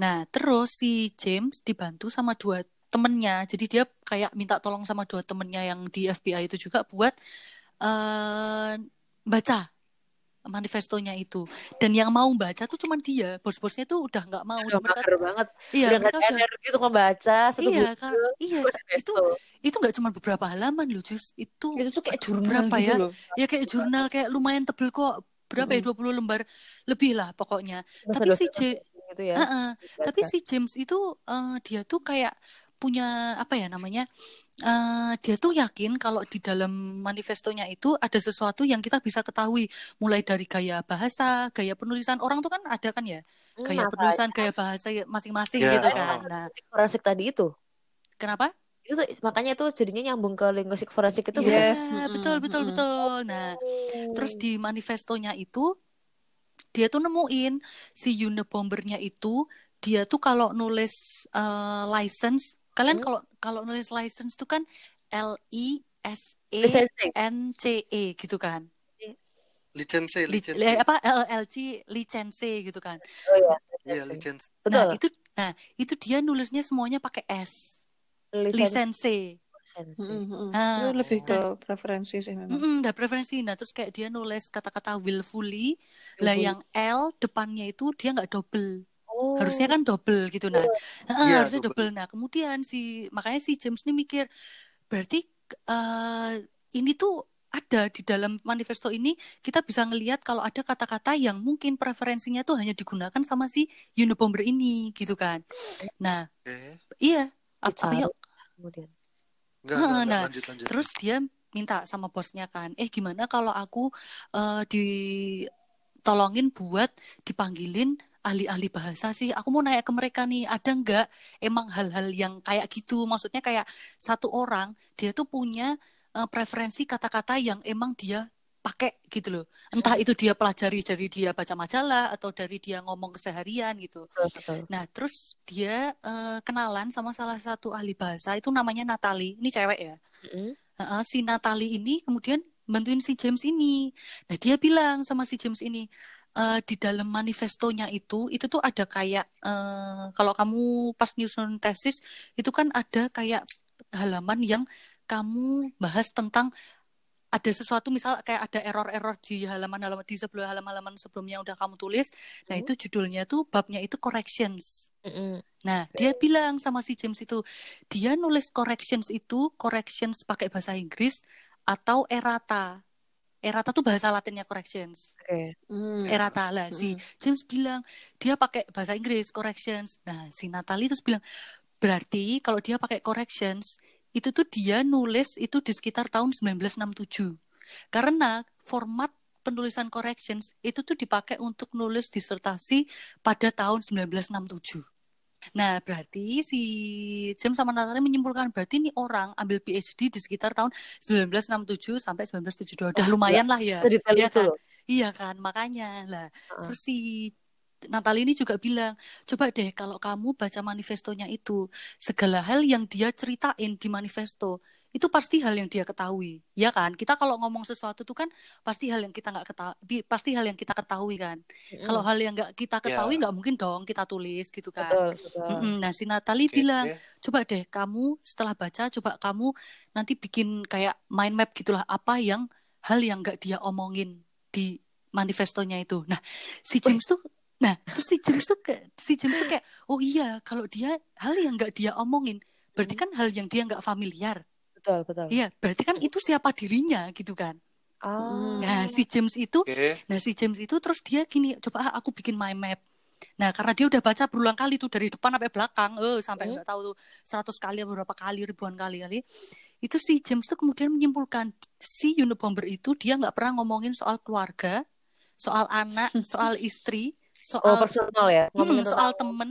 Nah terus si James dibantu sama dua temennya. Jadi dia kayak minta tolong sama dua temennya yang di FBI itu juga buat eh baca manifestonya itu. Dan yang mau baca tuh cuman dia. Bos-bosnya tuh udah nggak mau. Udah Mereka- banget. iya, udah nggak energi untuk membaca satu iya, buku. kan, iya, itu itu nggak cuma beberapa halaman loh, Jus. Itu Itu tuh kayak jurnal berapa gitu ya? loh. ya kayak jurnal kayak lumayan tebel kok. Berapa ya? 20 lembar lebih lah pokoknya. Tapi si J, gitu ya. Heeh. tapi Baca. si James itu eh, dia tuh kayak punya apa ya namanya? Eh, dia tuh yakin kalau di dalam manifestonya itu ada sesuatu yang kita bisa ketahui mulai dari gaya bahasa, gaya penulisan orang tuh kan ada kan ya, Hmm, gaya makanya penulisan, gaya bahasa masing-masing Ya, gitu oh. kan. Nah, linguistik forensik tadi itu. kenapa? Itu tuh- makanya itu jadinya nyambung ke linguistik forensik itu Yes. Iya, betul betul mm-mm. betul. Nah, terus di manifestonya itu dia tuh nemuin si Unabombernya itu dia tuh kalau nulis eh, license, kalian Hmm. kalau kalau nulis license tuh kan L I S E. N C E gitu kan. license Li- license li- apa LLC license gitu kan. Oh iya. iya lisensi. license Betul. Nah, itu nah, itu dia nulisnya semuanya pakai S. License. lisensi. Mm-mm, mm-mm. Ah, Itu lebih ke dan- preferensi sih memang. Ada preferensi. Nah, terus kayak dia nulis kata-kata willfully, lah Willfully. yang L depannya itu dia nggak double. Harusnya kan double gitu nah. Heeh, Iya, harusnya double. double. Nah, kemudian si makanya si James ini mikir berarti eh, ini tuh ada di dalam manifesto ini kita bisa ngelihat kalau ada kata-kata yang mungkin preferensinya tuh hanya digunakan sama si Unabomber ini gitu kan. Nah, oke iya. Apa ya kemudian. enggak Heeh, enggak, nah, lanjut lanjut Terus dia minta sama bosnya kan, eh gimana kalau aku eh, ditolongin buat dipanggilin ahli-ahli bahasa sih. Aku mau nanya ke mereka nih, ada nggak emang hal-hal yang kayak gitu? Maksudnya kayak satu orang dia tuh punya eh, preferensi kata-kata yang emang dia pakai gitu loh. Entah itu dia pelajari dari dia baca majalah atau dari dia ngomong keseharian gitu. Betul. Nah, terus dia eh, kenalan sama salah satu ahli bahasa itu namanya Natali. Ini cewek ya. Mm-mm. Heeh, si Natali ini kemudian bantuin si James ini. Nah, dia bilang sama si James ini, eh, di dalam manifestonya itu, itu tuh ada kayak, eh, kalau kamu pas nyusun tesis, itu kan ada kayak halaman yang kamu bahas tentang ada sesuatu misal kayak ada error-error di halaman-halaman di sebelah halaman-halaman sebelumnya udah kamu tulis. Nah, Hmm. itu judulnya tuh babnya itu corrections. Mm-mm. Nah, dia bilang sama si James itu, dia nulis corrections itu, corrections pakai bahasa Inggris atau errata. Errata tuh bahasa Latinnya corrections. Oke. Mm. Errata lah. Si Mm. James bilang, dia pakai bahasa Inggris, corrections. Nah, si Natalie terus bilang, berarti kalau dia pakai corrections, itu tuh dia nulis itu di sekitar tahun 1967. Karena format penulisan corrections itu tuh dipakai untuk nulis disertasi pada tahun 1967. Nah, berarti si James sama Natalie menyimpulkan berarti ini orang ambil PhD di sekitar tahun 1967 sampai 1972. Udah Wah, lumayan lah ya. Sedetail Iya itu kan? loh. Iya kan, makanya lah. Heeh. Terus si Natalie ini juga bilang, coba deh kalau kamu baca manifestonya itu, segala hal yang dia ceritain di manifesto, itu pasti hal yang dia ketahui, ya kan? Kita kalau ngomong sesuatu tuh kan pasti hal yang kita nggak ketahui, pasti hal yang kita ketahui kan. Mm-mm. Kalau hal yang nggak kita Ya. ketahui nggak mungkin dong kita tulis gitu kan. betul, betul. Nah si Natalie Oke. bilang, coba deh kamu setelah baca, coba kamu nanti bikin kayak mind map gitulah apa yang hal yang nggak dia omongin di manifestonya itu. Nah si James tuh, nah terus si James tuh kayak, si James tuh kayak, oh iya kalau dia hal yang nggak dia omongin, berarti kan hal yang dia nggak familiar. Betul, betul. Iya, berarti kan itu siapa dirinya gitu kan. Ah. Nah, si James itu Oke. Nah si James itu terus dia gini, coba ah, aku bikin mind map. Nah karena dia udah baca berulang kali tuh dari depan sampai belakang, eh sampai nggak tahu tuh 100 kali atau berapa kali, ribuan kali kali. Itu si James tuh kemudian menyimpulkan si Unabomber itu dia nggak pernah ngomongin soal keluarga, soal anak, soal istri, Oh, soal personal ya. Hmm, Ngomongin soal temen,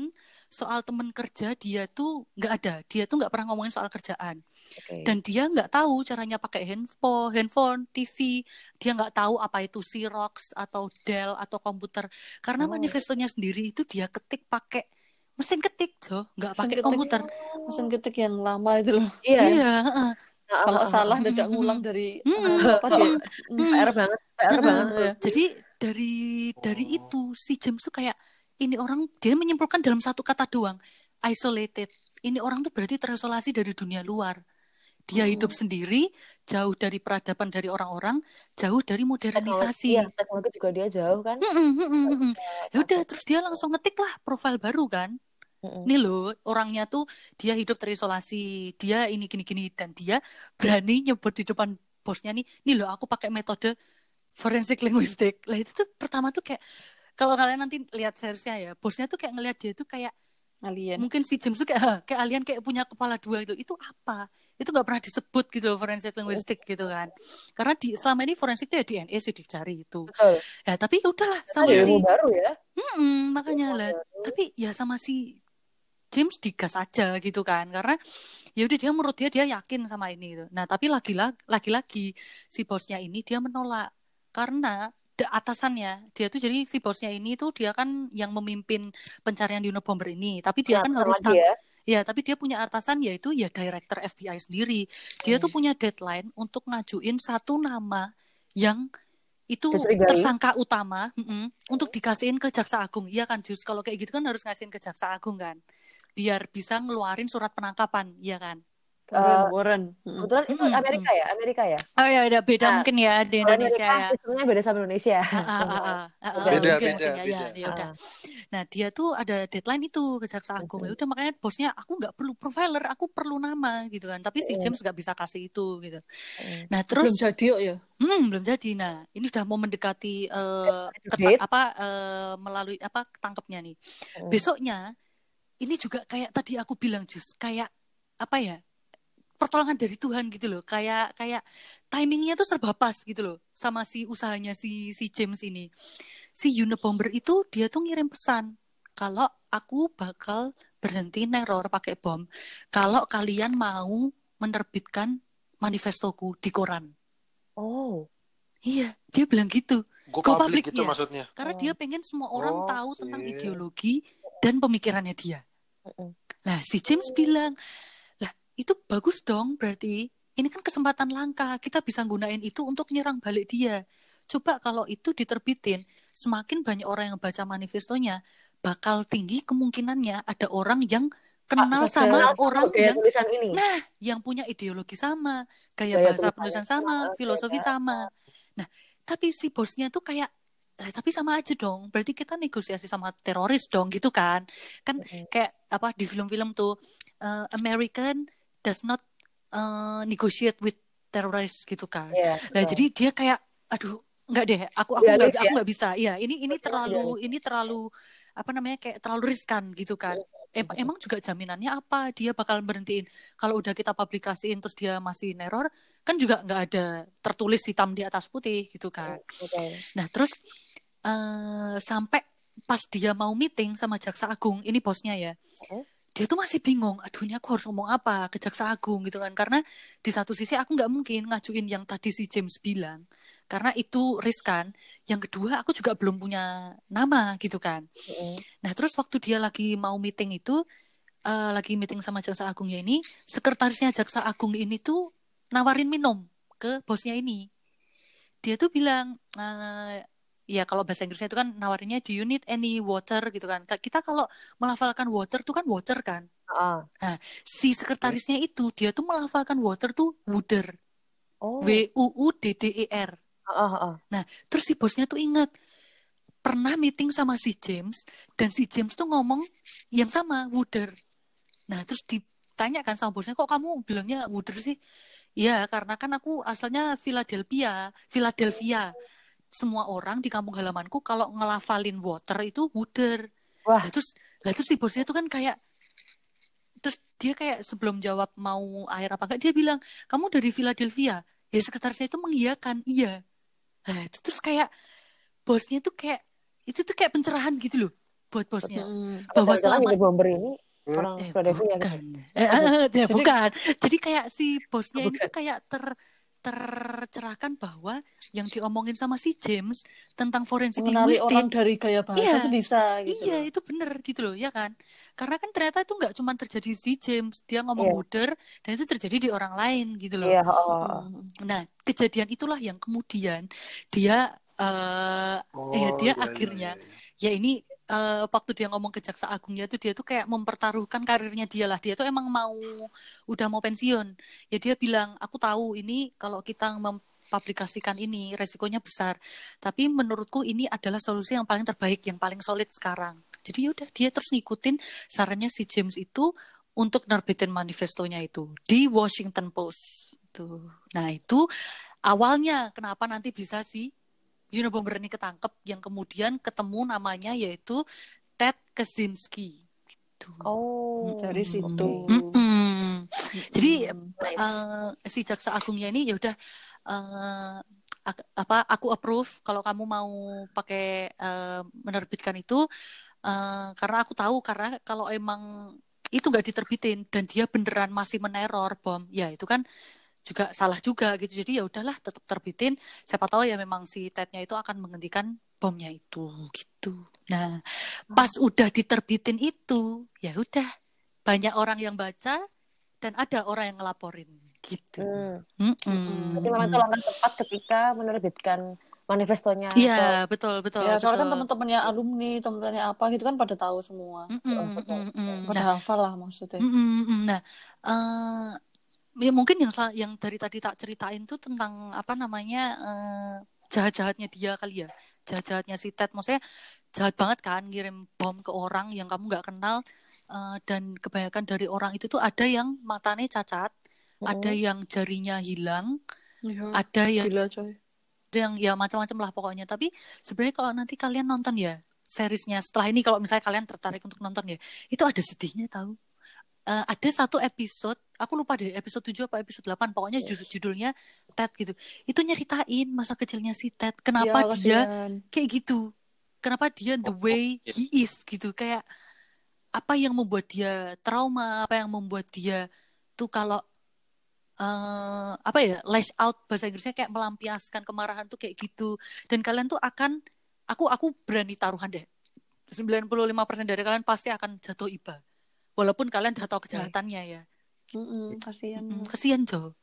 soal temen kerja dia tuh nggak ada. Dia tuh nggak pernah ngomongin soal kerjaan. Oke. Dan dia nggak tahu caranya pakai handphone, handphone, TV. Dia nggak tahu apa itu Xerox atau Dell atau komputer. Karena Oh. manifestonya sendiri itu dia ketik pakai mesin ketik, Jo, nggak pakai komputer. Mesin ketik yang lama itu loh. Iya. Iya, heeh. Ah, Kalau ah, salah ah. dadak Mm, ngulang dari Mm. apa dia? Mm. PR banget, PR banget. Jadi dari dari itu si James tuh kayak ini orang dia menyimpulkan dalam satu kata doang, isolated. Ini orang tuh berarti terisolasi dari dunia luar. Dia Hmm. hidup sendiri, jauh dari peradaban dari orang-orang, jauh dari Teknologi, modernisasi. iya, teknologi juga dia jauh kan. Ya udah terus dia langsung ngetik lah profil baru kan. Nih loh, orangnya tuh dia hidup terisolasi, dia ini gini-gini dan dia berani nyebut di depan bosnya nih, nih loh aku pakai metode forensik linguistik. Lah itu tuh pertama tuh kayak kalau kalian nanti lihat seriesnya ya, bosnya tuh kayak ngelihat dia tuh kayak Alien. mungkin si James tuh kayak "Hah, kayak alien kayak punya kepala dua itu. Itu apa? Itu nggak pernah disebut gitu loh forensik linguistik gitu kan. Karena di selama ini forensik tuh ya DNA sih dicari itu. Betul. Ya tapi ya udahlah sama ada si baru ya. Mm-mm, makanya Ilmu lah tapi ya sama si James digas aja gitu kan karena ya udah dia menurut dia dia yakin sama ini gitu. Nah tapi lagi-lagi lagi-lagi si bosnya ini dia menolak karena atasannya. Dia tuh jadi si bosnya ini tuh dia kan yang memimpin pencarian di Unabomber ini. Tapi dia Nah, kan harus tang- ya. tapi dia punya atasan yaitu ya director FBI sendiri. Dia Hmm. tuh punya deadline untuk ngajuin satu nama yang itu Dicurigai. tersangka utama mm-mm, untuk dikasihin ke jaksa agung. Iya kan Jus? Kalau kayak gitu kan harus ngasihin ke jaksa agung kan biar bisa ngeluarin surat penangkapan iya kan Warren, Eh, Warren. Mm-mm. Kebetulan itu Amerika ya, Amerika ya. oh ya ada beda Nah, mungkin ya di Indonesia Amerika ya sistemnya beda sama Indonesia. Ah, ah, ah, Beda, beda, mungkin ya, beda. ya, ya udah. Ah. Nah dia tuh ada deadline itu ke jaksa agung. Ya udah makanya bosnya aku nggak perlu profiler, aku perlu nama gitu kan. Tapi si. James nggak bisa kasih itu gitu. Nah Belum terus jadi kok ya. hmm, belum jadi. Nah ini udah mau mendekati eh, Date. apa eh, melalui apa ketangkepnya nih. Besoknya ini juga kayak tadi aku bilang Jus kayak apa ya pertolongan dari Tuhan gitu loh kayak kayak timingnya tuh serba pas gitu loh sama si usahanya si si James ini si Unabomber itu dia tuh ngirim pesan kalau aku bakal berhenti neror pakai bom kalau kalian mau menerbitkan manifestoku di koran Oh, iya dia bilang gitu Go Go public public, itu iya. maksudnya. karena Oh. dia pengen semua orang Oh, tahu tentang oke. ideologi dan pemikirannya dia Mm-mm. Lah si James bilang, itu bagus dong berarti ini kan kesempatan langka kita bisa gunain itu untuk nyerang balik dia. Coba kalau itu diterbitin, semakin banyak orang yang baca manifestonya, bakal tinggi kemungkinannya ada orang yang kenal sama orang gaya yang tulisan ini. Nah, yang punya ideologi sama, gaya, Gaya bahasa penulisan sama, filosofi ya. sama. Nah, tapi si bosnya tuh kayak "Lah, tapi sama aja dong. Berarti kita negosiasi sama teroris dong gitu kan. Kan Mm-mm. kayak apa di film-film tuh eh, American does not eh, negotiate with terrorists gitu kan. Iya, Nah, jadi dia kayak aduh, enggak deh, aku aku Idealis nggak aku ya? nggak bisa. Iya, ini ini terlalu ini terlalu apa namanya kayak terlalu riskan gitu kan. Em- Mhm. emang juga jaminannya apa dia bakal berhentiin kalau udah kita publikasiin terus dia masih neror kan juga nggak ada tertulis hitam di atas putih gitu kan. Betul. Nah, terus eh sampai pas dia mau meeting sama Jaksa Agung, ini bosnya ya. Oke. Dia tuh masih bingung, aduh ini aku harus ngomong apa ke Jaksa Agung gitu kan. Karena di satu sisi aku nggak mungkin ngajuin yang tadi si James bilang. Karena itu riskan. Yang kedua aku juga belum punya nama gitu kan. Mm-mm. Nah, terus waktu dia lagi mau meeting itu, eh, lagi meeting sama Jaksa Agungnya ini, sekretarisnya Jaksa Agung ini tuh nawarin minum ke bosnya ini. Dia tuh bilang, eh, ya kalau bahasa Inggrisnya itu kan nawarinnya, do you need any water gitu kan. Ka- Kita kalau melafalkan water tuh kan water kan. Ah. Si sekretarisnya itu, dia tuh melafalkan water tuh wooder. Oh. W-U-U-D-D-E-R. Ah, ah, ah. Terus si bosnya tuh ingat pernah meeting sama si James dan si James tuh ngomong yang sama Wooder. Nah terus di ditanya kan sama bosnya kok kamu bilangnya Wooder sih Iya karena kan aku asalnya Philadelphia Philadelphia semua orang di kampung halamanku kalau ngelafalin water itu Wooder Wah. Lah, terus lah terus si bosnya tuh kan kayak terus dia kayak sebelum jawab mau air apa enggak dia bilang kamu dari Philadelphia ya sekretaris saya itu mengiyakan iya Nah, itu terus kayak bosnya tuh kayak itu tuh kayak pencerahan gitu loh buat bosnya. Apa bahwa selama bomber ini Hmm. orang Eh, Philadelphia gitu. bukan. Eh, eh, eh, ya, Jadi- bukan. Jadi kayak si bosnya ini Bukan. tuh kayak ter tercerahkan bahwa yang diomongin sama si James tentang forensik mengenali orang linguistik dari gaya bahasa Iya. itu bisa gitu Iya, loh. itu bener gitu loh, ya kan? Karena kan ternyata itu nggak cuma terjadi si James, dia ngomong Iya. Wooder, dan itu terjadi di orang lain gitu loh. Iya, oh, oh, oh. Mm. Nah, kejadian itulah yang kemudian dia, eh Oh, ya dia iya, iya, akhirnya, iya. ya ini eh, waktu dia ngomong ke jaksa agungnya tuh dia tuh kayak mempertaruhkan karirnya dia lah. Dia tuh emang mau udah mau pensiun. Ya dia bilang, aku tahu ini kalau kita mempublikasikan ini resikonya besar. Tapi menurutku ini adalah solusi yang paling terbaik, yang paling solid sekarang. Jadi yaudah dia terus ngikutin sarannya si James itu untuk nerbitin manifestonya itu di Washington Post. Tuh. Nah itu awalnya kenapa nanti bisa si Unabomber ini ketangkep yang kemudian ketemu namanya yaitu Ted Kaczynski. Gitu. Oh. dari situ Mm-mm. Jadi. Nice. eh, si jaksa agungnya ini ya udah ak- apa aku approve kalau kamu mau pakai eh, menerbitkan itu eh, karena aku tahu karena kalau emang itu nggak diterbitin dan dia beneran masih meneror bom ya itu kan juga salah juga gitu jadi ya udahlah tetap terbitin siapa tahu ya memang si Tednya itu akan menghentikan bomnya itu gitu nah pas udah diterbitin itu ya udah banyak orang yang baca dan ada orang yang ngelaporin gitu Hmm. Mm-mm. Berarti memang itu langkah tepat ketika menerbitkan manifestonya. Iya betul betul ya soalnya kan teman-temannya alumni teman-temannya apa gitu kan pada tahu semua Mm-mm, mm-mm, mm. pada Nah, hafal lah maksudnya. Nah, eh, ya mungkin yang yang dari tadi tak ceritain tuh tentang apa namanya eh, jahat-jahatnya dia kali ya, jahat-jahatnya si Ted. Maksudnya jahat banget kan ngirim bom ke orang yang kamu nggak kenal eh, dan kebanyakan dari orang itu tuh ada yang matanya cacat, ada yang jarinya hilang, Iya. ada yang gila coy ada yang ya macam-macam lah pokoknya. Tapi sebenarnya kalau nanti kalian nonton ya seriesnya setelah ini kalau misalnya kalian tertarik untuk nonton ya, itu ada sedihnya tahu. Eh, ada satu episode, aku lupa deh episode 7 apa episode 8, pokoknya judul judulnya Ted gitu. Itu nyeritain masa kecilnya si Ted, kenapa Iya, dia kasihan. kayak gitu. Kenapa dia the way he is gitu, kayak apa yang membuat dia trauma, apa yang membuat dia tuh kalau eh apa ya lash out bahasa Inggrisnya kayak melampiaskan kemarahan tuh kayak gitu dan kalian tuh akan aku aku berani taruhan deh 95% dari kalian pasti akan jatuh iba walaupun kalian udah tahu kejahatannya ya Mm-mm, kasihan Mm, kesian Jo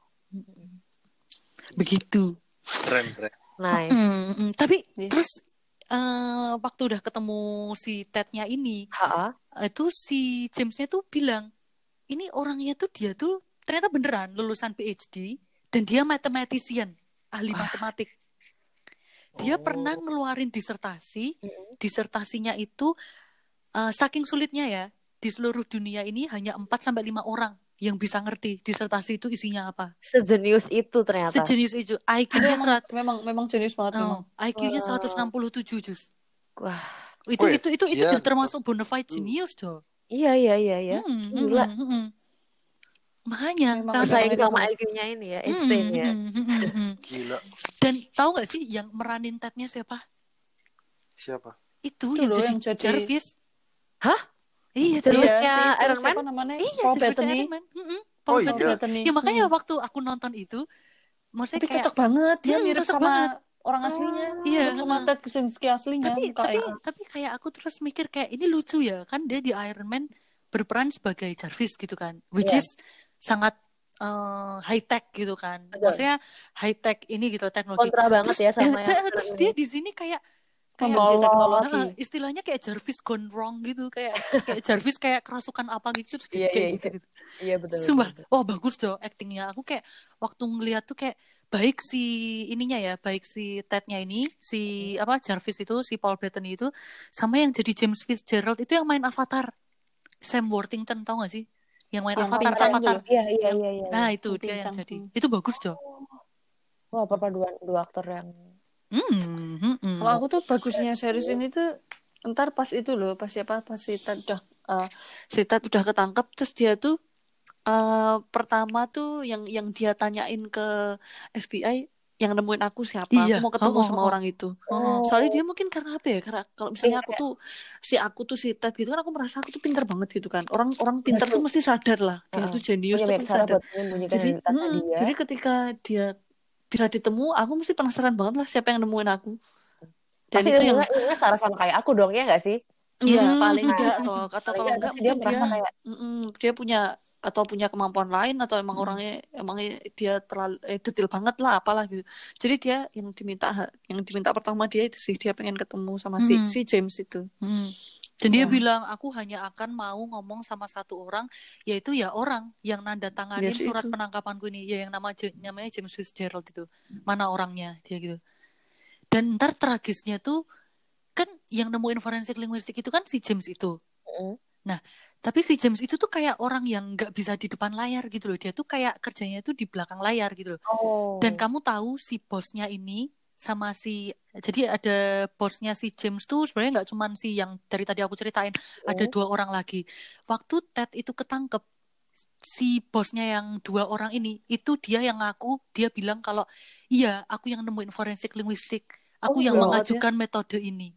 begitu Keren, keren. Nice. Mm, mm. tapi Yes. terus eh waktu udah ketemu si Tednya ini Ha-ha. itu si Jamesnya tuh bilang ini orangnya tuh dia tuh ternyata beneran lulusan PhD dan dia mathematician ahli matematik dia Oh. pernah ngeluarin disertasi Mm-mm. disertasinya itu eh, saking sulitnya ya di seluruh dunia ini hanya 4 sampai lima orang yang bisa ngerti disertasi itu isinya apa Sejenius itu ternyata. sejenis itu IQ-nya memang, serat memang memang jenis banget memang. oh, IQ-nya Wah. 167 jus Wah. itu Wih, itu itu itu udah termasuk bona fide genius Jo Iya iya iya ya. Hmm, Gila. hmm, hmm, hmm. Makanya Memang memang sama IQ-nya ini ya, Hmm, Einstein ya. hmm, hmm, hmm, hmm. Gila. Dan tahu nggak sih yang meranin Ted-nya siapa? Siapa? Itu, Itu yang jadi, yang jadi- Jarvis. Hah? Iya, Jarvis? Jarvis. Jarvisnya si Iron Man? namanya Iya, Paul Bettany Iron Man. Oh, Paul iya. Bettany. Bettany. Ya makanya Hmm. waktu aku nonton itu, maksudnya tapi kayak cocok banget dia Hmm, mirip sama banget. orang aslinya Iya, mirip sama. Ted Kaczynski aslinya tapi tapi kayak aku terus mikir kayak ini lucu ya kan dia di Iron Man berperan sebagai Jarvis gitu kan which Iya. is sangat high tech gitu kan Betul. maksudnya high tech ini gitu teknologi Kontra banget terus, ya sama yang terus dia di sini kayak Tolong. teknologi istilahnya kayak Jarvis gone wrong gitu kayak kayak Jarvis kayak kerasukan apa gitu terus jadi Iya, kayak iya, gitu, gitu. Iya betul. Sumpah, betul. wah bagus dong actingnya. Aku kayak waktu ngeliat tuh kayak baik si ininya ya, baik si Ted-nya ini, si apa Jarvis itu, si Paul Bettany itu, sama yang jadi James Fitzgerald itu yang main Avatar, Sam Worthington tau gak sih? yang main Yang Avatar pincang Avatar. Iya iya iya iya. Nah, itu Yang dia yang pincang. jadi. Itu bagus, Dok. Wah perpaduan dua aktor yang Hmm, hmm, hmm. Kalau aku tuh bagusnya series ini tuh ntar pas itu loh, pas siapa pas si Ted udah eh, si Ted udah ketangkep terus dia tuh eh pertama tuh yang yang dia tanyain ke FBI yang nemuin aku siapa, Iya. aku mau ketemu Oh, oh, sama oh. orang itu. Oh. Soalnya dia mungkin karena apa ya? Karena kalau misalnya Iya, aku tuh si aku tuh si Ted gitu kan aku merasa aku tuh pintar banget gitu kan. Orang orang pintar Iya, tuh mesti sadar lah. Dia Heeh. tuh jenius punya tuh cara sadar. Jadi, identitasnya mm, dia. jadi ketika dia bisa ditemu, aku mesti penasaran banget lah siapa yang nemuin aku. Dan Pasti itu yang ilmunya, setara sama kayak aku dong ya nggak sih? Iya, Hmm. paling enggak toh. Atau Paling kalau nggak, enggak dia mungkin dia merasa kayak dia punya atau punya kemampuan lain atau emang Hmm. orangnya emangnya dia terlalu eh, detail banget lah apalah gitu. Jadi dia yang diminta yang diminta pertama dia itu sih dia pengen ketemu sama si Hmm. si James itu. Hmm. Dan dia Wah. bilang aku hanya akan mau ngomong sama satu orang yaitu ya orang yang nanda tanganin Ya, si surat itu. penangkapanku ini ya yang nama namanya James Fitzgerald itu mana orangnya dia gitu dan ntar tragisnya tuh kan yang nemuin forensik linguistik itu kan si James itu Mm. tapi si James itu tuh kayak orang yang nggak bisa di depan layar gitu loh dia tuh kayak kerjanya tuh di belakang layar gitu loh oh. dan kamu tahu si bosnya ini sama si jadi ada bosnya si James tuh sebenarnya nggak cuman si yang dari tadi aku ceritain ada Hmm. dua orang lagi waktu Ted itu ketangkep si bosnya yang dua orang ini itu dia yang ngaku dia bilang kalau iya aku yang nemuin forensik linguistik aku Oh, yang banget mengajukan metode ini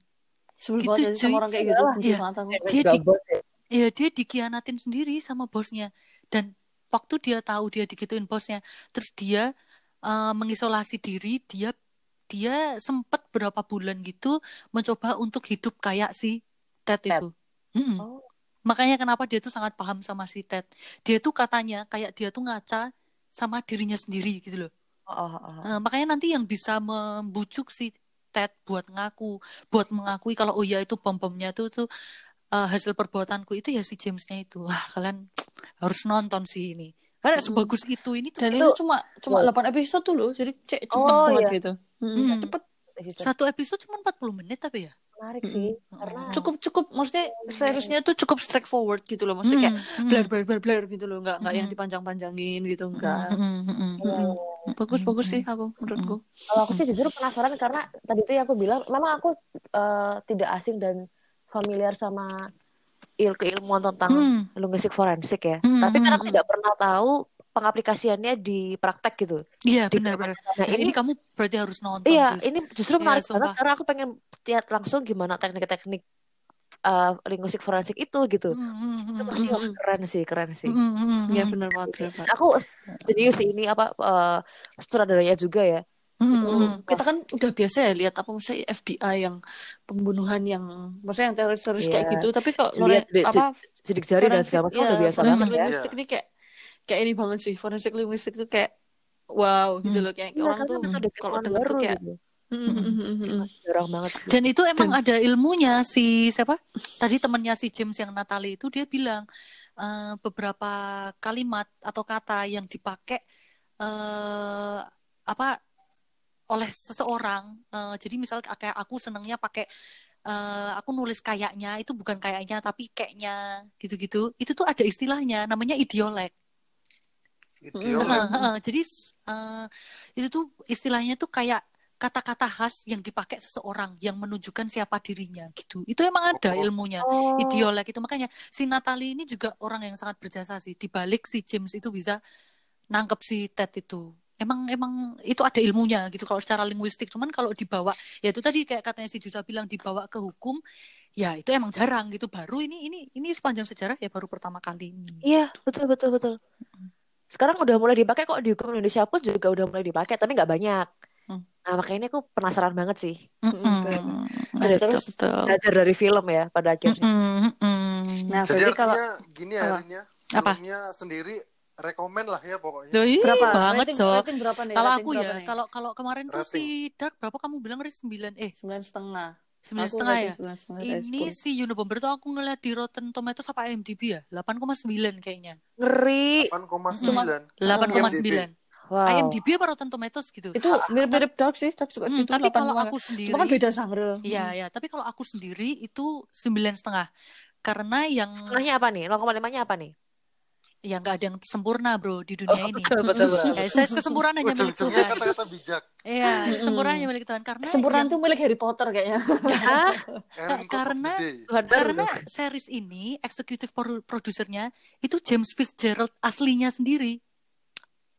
Sebel Gitu, ya sama cuy. orang kayak gitu. Iyalah. Benci Iya. Dia di- ya. ya dia dikianatin sendiri sama bosnya dan waktu dia tahu dia digituin bosnya terus dia eh, mengisolasi diri dia dia sempat berapa bulan gitu mencoba untuk hidup kayak si Ted, Ted. itu Mm-mm. Oh. makanya kenapa dia tuh sangat paham sama si Ted dia tuh katanya kayak dia tuh ngaca sama dirinya sendiri gitu loh Oh, oh, oh. Eh, makanya nanti yang bisa membujuk si Ted buat ngaku, buat mengakui kalau oh ya itu bom-bomnya tuh tuh eh, hasil perbuatanku itu ya si Jamesnya itu. Wah, kalian harus nonton sih ini. Karena Mm-mm. sebagus itu ini tuh Dan Itu- itu cuma cuma. 8 episode tuh loh. Jadi cek cepet Oh, banget iya. gitu. Hmm, Hmm. cepet. Satu episode cuma 40 menit tapi ya. Menarik sih karena Cukup cukup maksudnya seriesnya tuh cukup straightforward gitu loh. Maksudnya kayak Mm, mm, blar blar blar blar gitu loh. Enggak enggak yang Mm-mm. dipanjang-panjangin gitu enggak. mm, mm, mm, mm. Iya, iya. Bagus bagus sih aku menurutku. Kalau aku sih jujur penasaran karena tadi tuh yang aku bilang memang aku eh, tidak asing dan familiar sama il keilmuan tentang Hmm. linguistik forensik ya. Hmm, Tapi karena hmm, tidak pernah tahu pengaplikasiannya di praktek gitu. Iya Di benar-benar. Nah, ini, ini kamu berarti harus nonton iya, Jus. ini justru Iya, menarik banget sumpah. karena aku pengen lihat langsung gimana teknik-teknik eh, linguistik forensik itu gitu. Mm, mm, Itu mm, pasti mm, keren sih, keren sih. mm, mm, mm, Iya mm. benar banget banget. Aku serius sih ini apa eh, sutradaranya juga ya. Mm, Itu. Kita kan udah biasa ya lihat apa maksudnya FBI yang pembunuhan yang maksudnya yang teroris-teroris Iya. kayak gitu. Tapi kalau Lihat lore- apa sidik jari dan segala macam ya, udah biasa banget ya. linguistik ini kayak kayak ini banget sih. Forensik linguistik itu kayak wow gitu Hmm. loh kayak Iya, orang tuh kalau denger tuh kayak gitu. mm, mm, mm, mm, mm. Masih jarang banget. Dan itu emang ada ilmunya si siapa? Tadi temennya si James yang Natalie itu dia bilang eh, beberapa kalimat atau kata yang dipakai eh apa oleh seseorang. eh, jadi misal kayak aku senengnya pakai eh, aku nulis kayaknya itu bukan kayaknya tapi kayaknya gitu-gitu. Itu tuh ada istilahnya namanya idiolek. Heeh. Jadi eh, itu tuh istilahnya tuh kayak kata-kata khas yang dipakai seseorang yang menunjukkan siapa dirinya gitu. Itu emang ada Oh. ilmunya. Oh, Idiolek itu makanya si Natalie ini juga orang yang sangat berjasa sih. Di balik si James itu bisa nangkep si Ted itu. Emang emang itu ada ilmunya gitu kalau secara linguistik. Cuman kalau dibawa ya itu tadi kayak katanya si Jusa bilang dibawa ke hukum ya itu emang jarang gitu. Baru ini ini ini sepanjang sejarah ya baru pertama kali ini. Iya, betul betul betul. Sekarang udah mulai dipakai kok di hukum Indonesia pun juga udah mulai dipakai, tapi nggak banyak. Hmm. Nah, makanya ini aku penasaran banget sih. Mm-mm. Terus- Betul, betul. Belajar dari film ya pada akhirnya. Mm-mm. Nah, Jadi berarti kalau gini ya apa? Rin ya, Apa? filmnya sendiri rekomen lah ya pokoknya. Doi, berapa banget, rating, Cok. rating berapa nih? Kalau aku ya, kalau kalau kemarin tuh Rating. si Dark berapa kamu bilang Riz 9 eh sembilan setengah. 9 Aku setengah rating ya. sembilan setengah dari Ini 10. si Unabomber tuh aku ngeliat di Rotten Tomatoes apa IMDb ya? 8,9 kayaknya. Ngeri. 8,9. 8,9. Wow. IMDb apa Rotten Tomatoes gitu. Itu mirip-mirip Dark sih, Dark juga Hmm, segitu. tapi 8, kalau aku sendiri Cuma kan beda genre. Iya, ya, tapi kalau aku sendiri itu sembilan setengah. Karena yang Setengahnya apa nih? 0,5-nya apa nih? Ya nggak ada yang sempurna bro di dunia ini. betul betul. betul. Ya, saya kesempurnaan hanya milik Tuhan. kata-kata bijak. Iya, kesempurnaan hanya milik Tuhan karena Kesempurnaan yang- tuh milik Harry Potter kayaknya. Karena- karena series ini eksekutif pro- produsernya itu James Fitzgerald aslinya sendiri.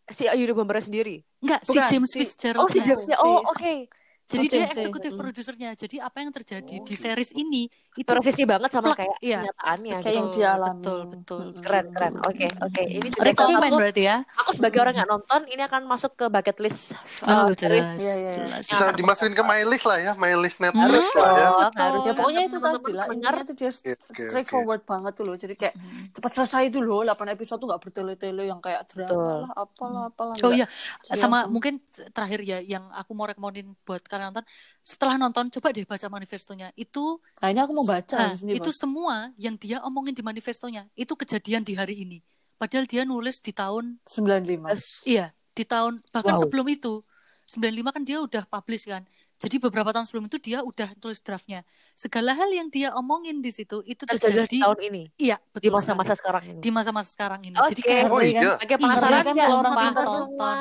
si Ayu Bomber sendiri. Enggak, si James si- Fitzgerald. Oh si Jamesnya. Oh oke. Jadi si dia eksekutif mm. produsernya. Jadi apa yang terjadi Oh, di gitu. series ini itu Persisi banget sama Plak, kayak iya. kenyataannya. Kayak yang gitu. dia alami. Betul, betul. Keren keren. Oke oke. Ini jadi salah Rekomen satu- berarti ya. Aku sebagai orang nggak nonton, ini akan masuk ke bucket list. Oh, uh, jelas. Iya, iya. Yang Bisa dimasukin ke my list lah ya, my list Harus Netflix lah ya. dong, betul. harus. Ya pokoknya itu tadi lah intinya tuh dia Oke, oke, straightforward banget tuh loh. Jadi kayak Mhm. cepat selesai dulu 8 episode tuh nggak bertele-tele yang kayak drama lah apalah apalah. Oh nggak. iya, sama mungkin terakhir ya yang aku mau rekomenin buat kalian nonton. Setelah nonton coba deh baca manifestonya. Itu Nah ini aku mau baca nah, sendiri. itu semua yang dia omongin di manifestonya itu kejadian di hari ini. Padahal dia nulis di tahun 95. Terus, iya, di tahun bahkan Wow. sebelum itu 95 kan dia udah publish kan. Jadi beberapa tahun sebelum itu dia udah tulis draftnya. Segala hal yang dia omongin di situ itu terjadi terjadi di tahun ini iya di betul masa-masa sekali. sekarang ini. di masa-masa sekarang ini. Oke. Jadi kayak Oh Ngeri kan? iya. Oke penasaran kan nggak kalau orang pintar semua?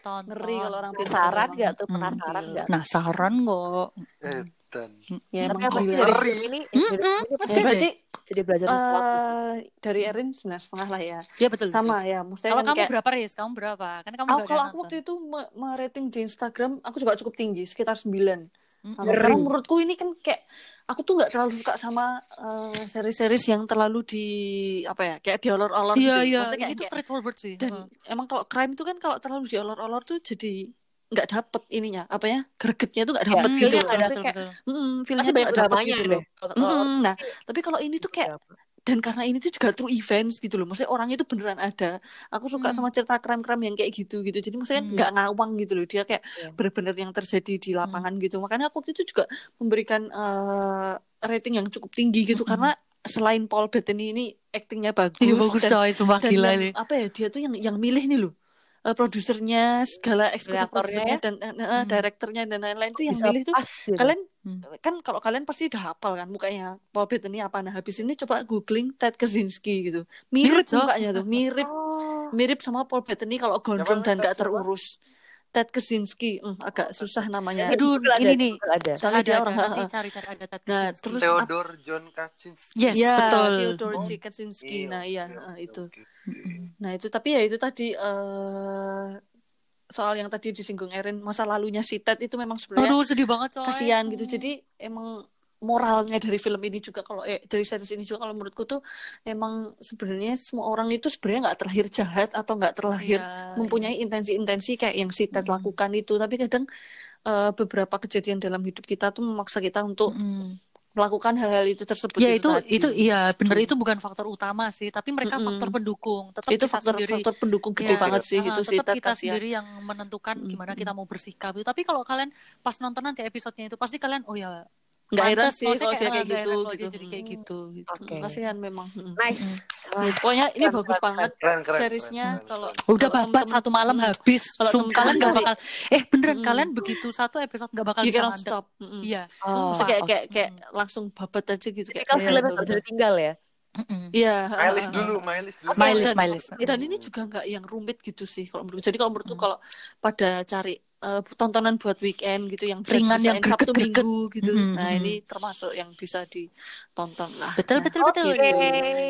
tonton. Ngeri kalau orang pintar Penasaran nggak tuh? Penasaran nggak? Penasaran kok. Edan. Ya Tapi dari Ngeri. ini? Film ini Ya, berarti jadi belajar sesuatu. eh dari Erin sembilan setengah lah ya. Ya betul. betul. Sama ya. Maksudnya Kalau kamu kayak berapa Riz? Kamu berapa? Kan kamu nggak kalau aku waktu itu me- merating di Instagram, aku juga cukup tinggi, sekitar 9. Mm-mm. Nah, karena menurutku ini kan kayak aku tuh nggak terlalu suka sama eh, seri-series yang terlalu di apa ya kayak diolor-olor Iya gitu. iya, Maksudnya kayak, kayak- straightforward sih. dan Heeh. emang kalau crime itu kan kalau terlalu diolor-olor tuh jadi nggak dapet ininya apa ya gregetnya tuh nggak Ya, dapet feel-nya gitu. nggak Maksudnya betul, kayak mm, tuh banyak nggak dapet dramanya gitu loh. Kalau Nah, sih tapi kalau ini tuh kayak dan karena ini tuh juga true events gitu loh maksudnya orangnya itu beneran ada aku suka Hmm. sama cerita crime-crime yang kayak gitu gitu jadi maksudnya Hmm. nggak ngawang gitu loh dia kayak Iya. bener-bener yang terjadi di lapangan gitu makanya aku waktu itu juga memberikan eh, rating yang cukup tinggi gitu Hmm. karena selain Paul Bettany ini aktingnya bagus Iya bagus dan, coy, sumpah dan gila yang, nih. apa ya dia tuh yang yang milih nih loh eh, produsernya segala eksekutif Kreatornya produsernya dan eh, Hmm. direkturnya dan lain-lain tuh yang Bisa milih gitu. kalian Hmm. kan kalau kalian pasti udah hafal kan mukanya Paul Bettany apa nah habis ini coba googling Ted Kaczynski gitu mirip Cok. mukanya tuh mirip Oh. mirip sama Paul Bettany kalau gondrong dan gak terurus Ted Kaczynski hmm, agak susah namanya Aduh, ada, ini nih. Ada. Soalnya ada, dia ada, orang nanti cari-cari ada Ted Nah, Kaczynski. terus Theodore John Kaczynski. Yes, ya betul. Theodore Oh. J. Kaczynski nah Iya, oke, itu oke. Nah itu tapi ya itu tadi eh soal yang tadi disinggung Erin masa lalunya si Ted itu memang sebenarnya Aduh, sedih banget coy. kasihan gitu jadi emang moralnya dari film ini juga kalau eh, dari series ini juga kalau menurutku tuh emang sebenarnya semua orang itu sebenarnya nggak terlahir jahat atau nggak terlahir Iya, mempunyai intensi-intensi kayak yang si Ted Mm. lakukan itu tapi kadang eh, beberapa kejadian dalam hidup kita tuh memaksa kita untuk Mm. Melakukan hal-hal itu tersebut Ya itu tadi. itu iya benar itu bukan faktor utama sih, tapi mereka Mm-mm. faktor pendukung. Tetap itu kita faktor sendiri faktor pendukung gede Ya, banget sih ah, itu si tetap kita kasihan sendiri yang menentukan Mm-mm. gimana kita mau bersikap itu. Tapi kalau kalian pas nonton nanti episodenya itu pasti kalian oh ya nggak heran sih maksudnya kalau dia kayak nggak gitu kalau gitu dia jadi kayak gitu. gitu. Oke. kasihan memang Mm. Nice. Wah, Ya, pokoknya ini Keren, bagus keren, banget Keren, keren. seriesnya keren, keren, kalau. Udah kalau babat satu malam Mm. habis. Kalau kalian nggak bakal eh beneran Mm. kalian begitu satu episode nggak bakal bisa stop. Iya. Oh, kayak kayak Mm. kayak langsung babat aja gitu kayak iya, film betul. ditinggal ya. Iya, list ah, dulu, list dulu. My list, dan- ini juga nggak yang rumit gitu sih kalau menurut jadi kalau menurutku Hmm. kalau pada cari eh, tontonan buat weekend gitu yang Ringan, yang didesain Sabtu. Minggu gitu Hmm, nah hmm. ini termasuk yang bisa ditonton lah Betul Nah, betul betul. Oke.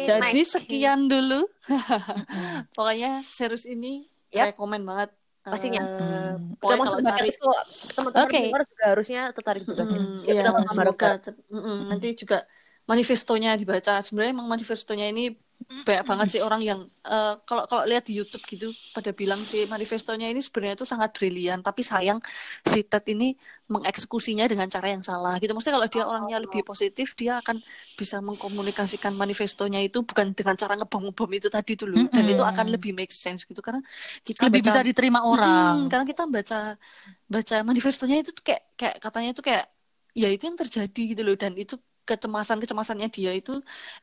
jadi Nice. sekian dulu pokoknya series ini Yap. rekomen banget Pastinya. Hmm. Udah pokoknya masuk kalau bucket cari list kok. Teman-teman pendengar juga harusnya tertarik juga sih. Mm, Yuk iya, kita semoga tet- mm-mm, nanti juga manifestonya dibaca. Sebenarnya emang manifestonya ini banyak banget sih orang yang eh, kalau kalau lihat di YouTube gitu pada bilang si manifestonya ini sebenarnya itu sangat brilian, tapi sayang si Ted ini mengeksekusinya dengan cara yang salah gitu. Maksudnya kalau dia orangnya lebih positif, dia akan bisa mengkomunikasikan manifestonya itu bukan dengan cara ngebom-ngebom itu tadi dulu dan Mm-mm. itu akan lebih make sense gitu karena kita Lebih baca- bisa diterima orang. Hmm, karena kita baca baca manifestonya itu tuh kayak kayak katanya itu kayak ya itu yang terjadi gitu loh dan itu kecemasan kecemasannya dia itu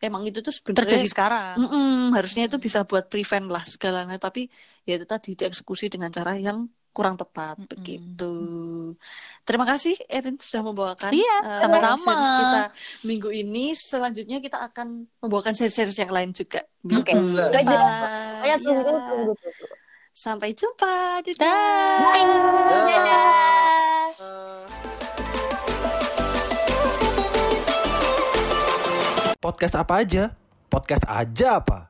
emang itu tuh sebenarnya Terjadi sekarang. Mm-mm, harusnya itu bisa buat prevent lah segalanya tapi ya itu tadi dieksekusi dengan cara yang kurang tepat Mm-mm. begitu. Terima kasih Erin sudah membawakan Iya, eh, sama-sama. series kita minggu ini. Selanjutnya kita akan membawakan seri-seri yang lain juga. Oke. Tunggu, Iya. tunggu, tunggu. Sampai jumpa. Dadah. Dah. Dadah. Podcast apa aja? Podcast aja apa?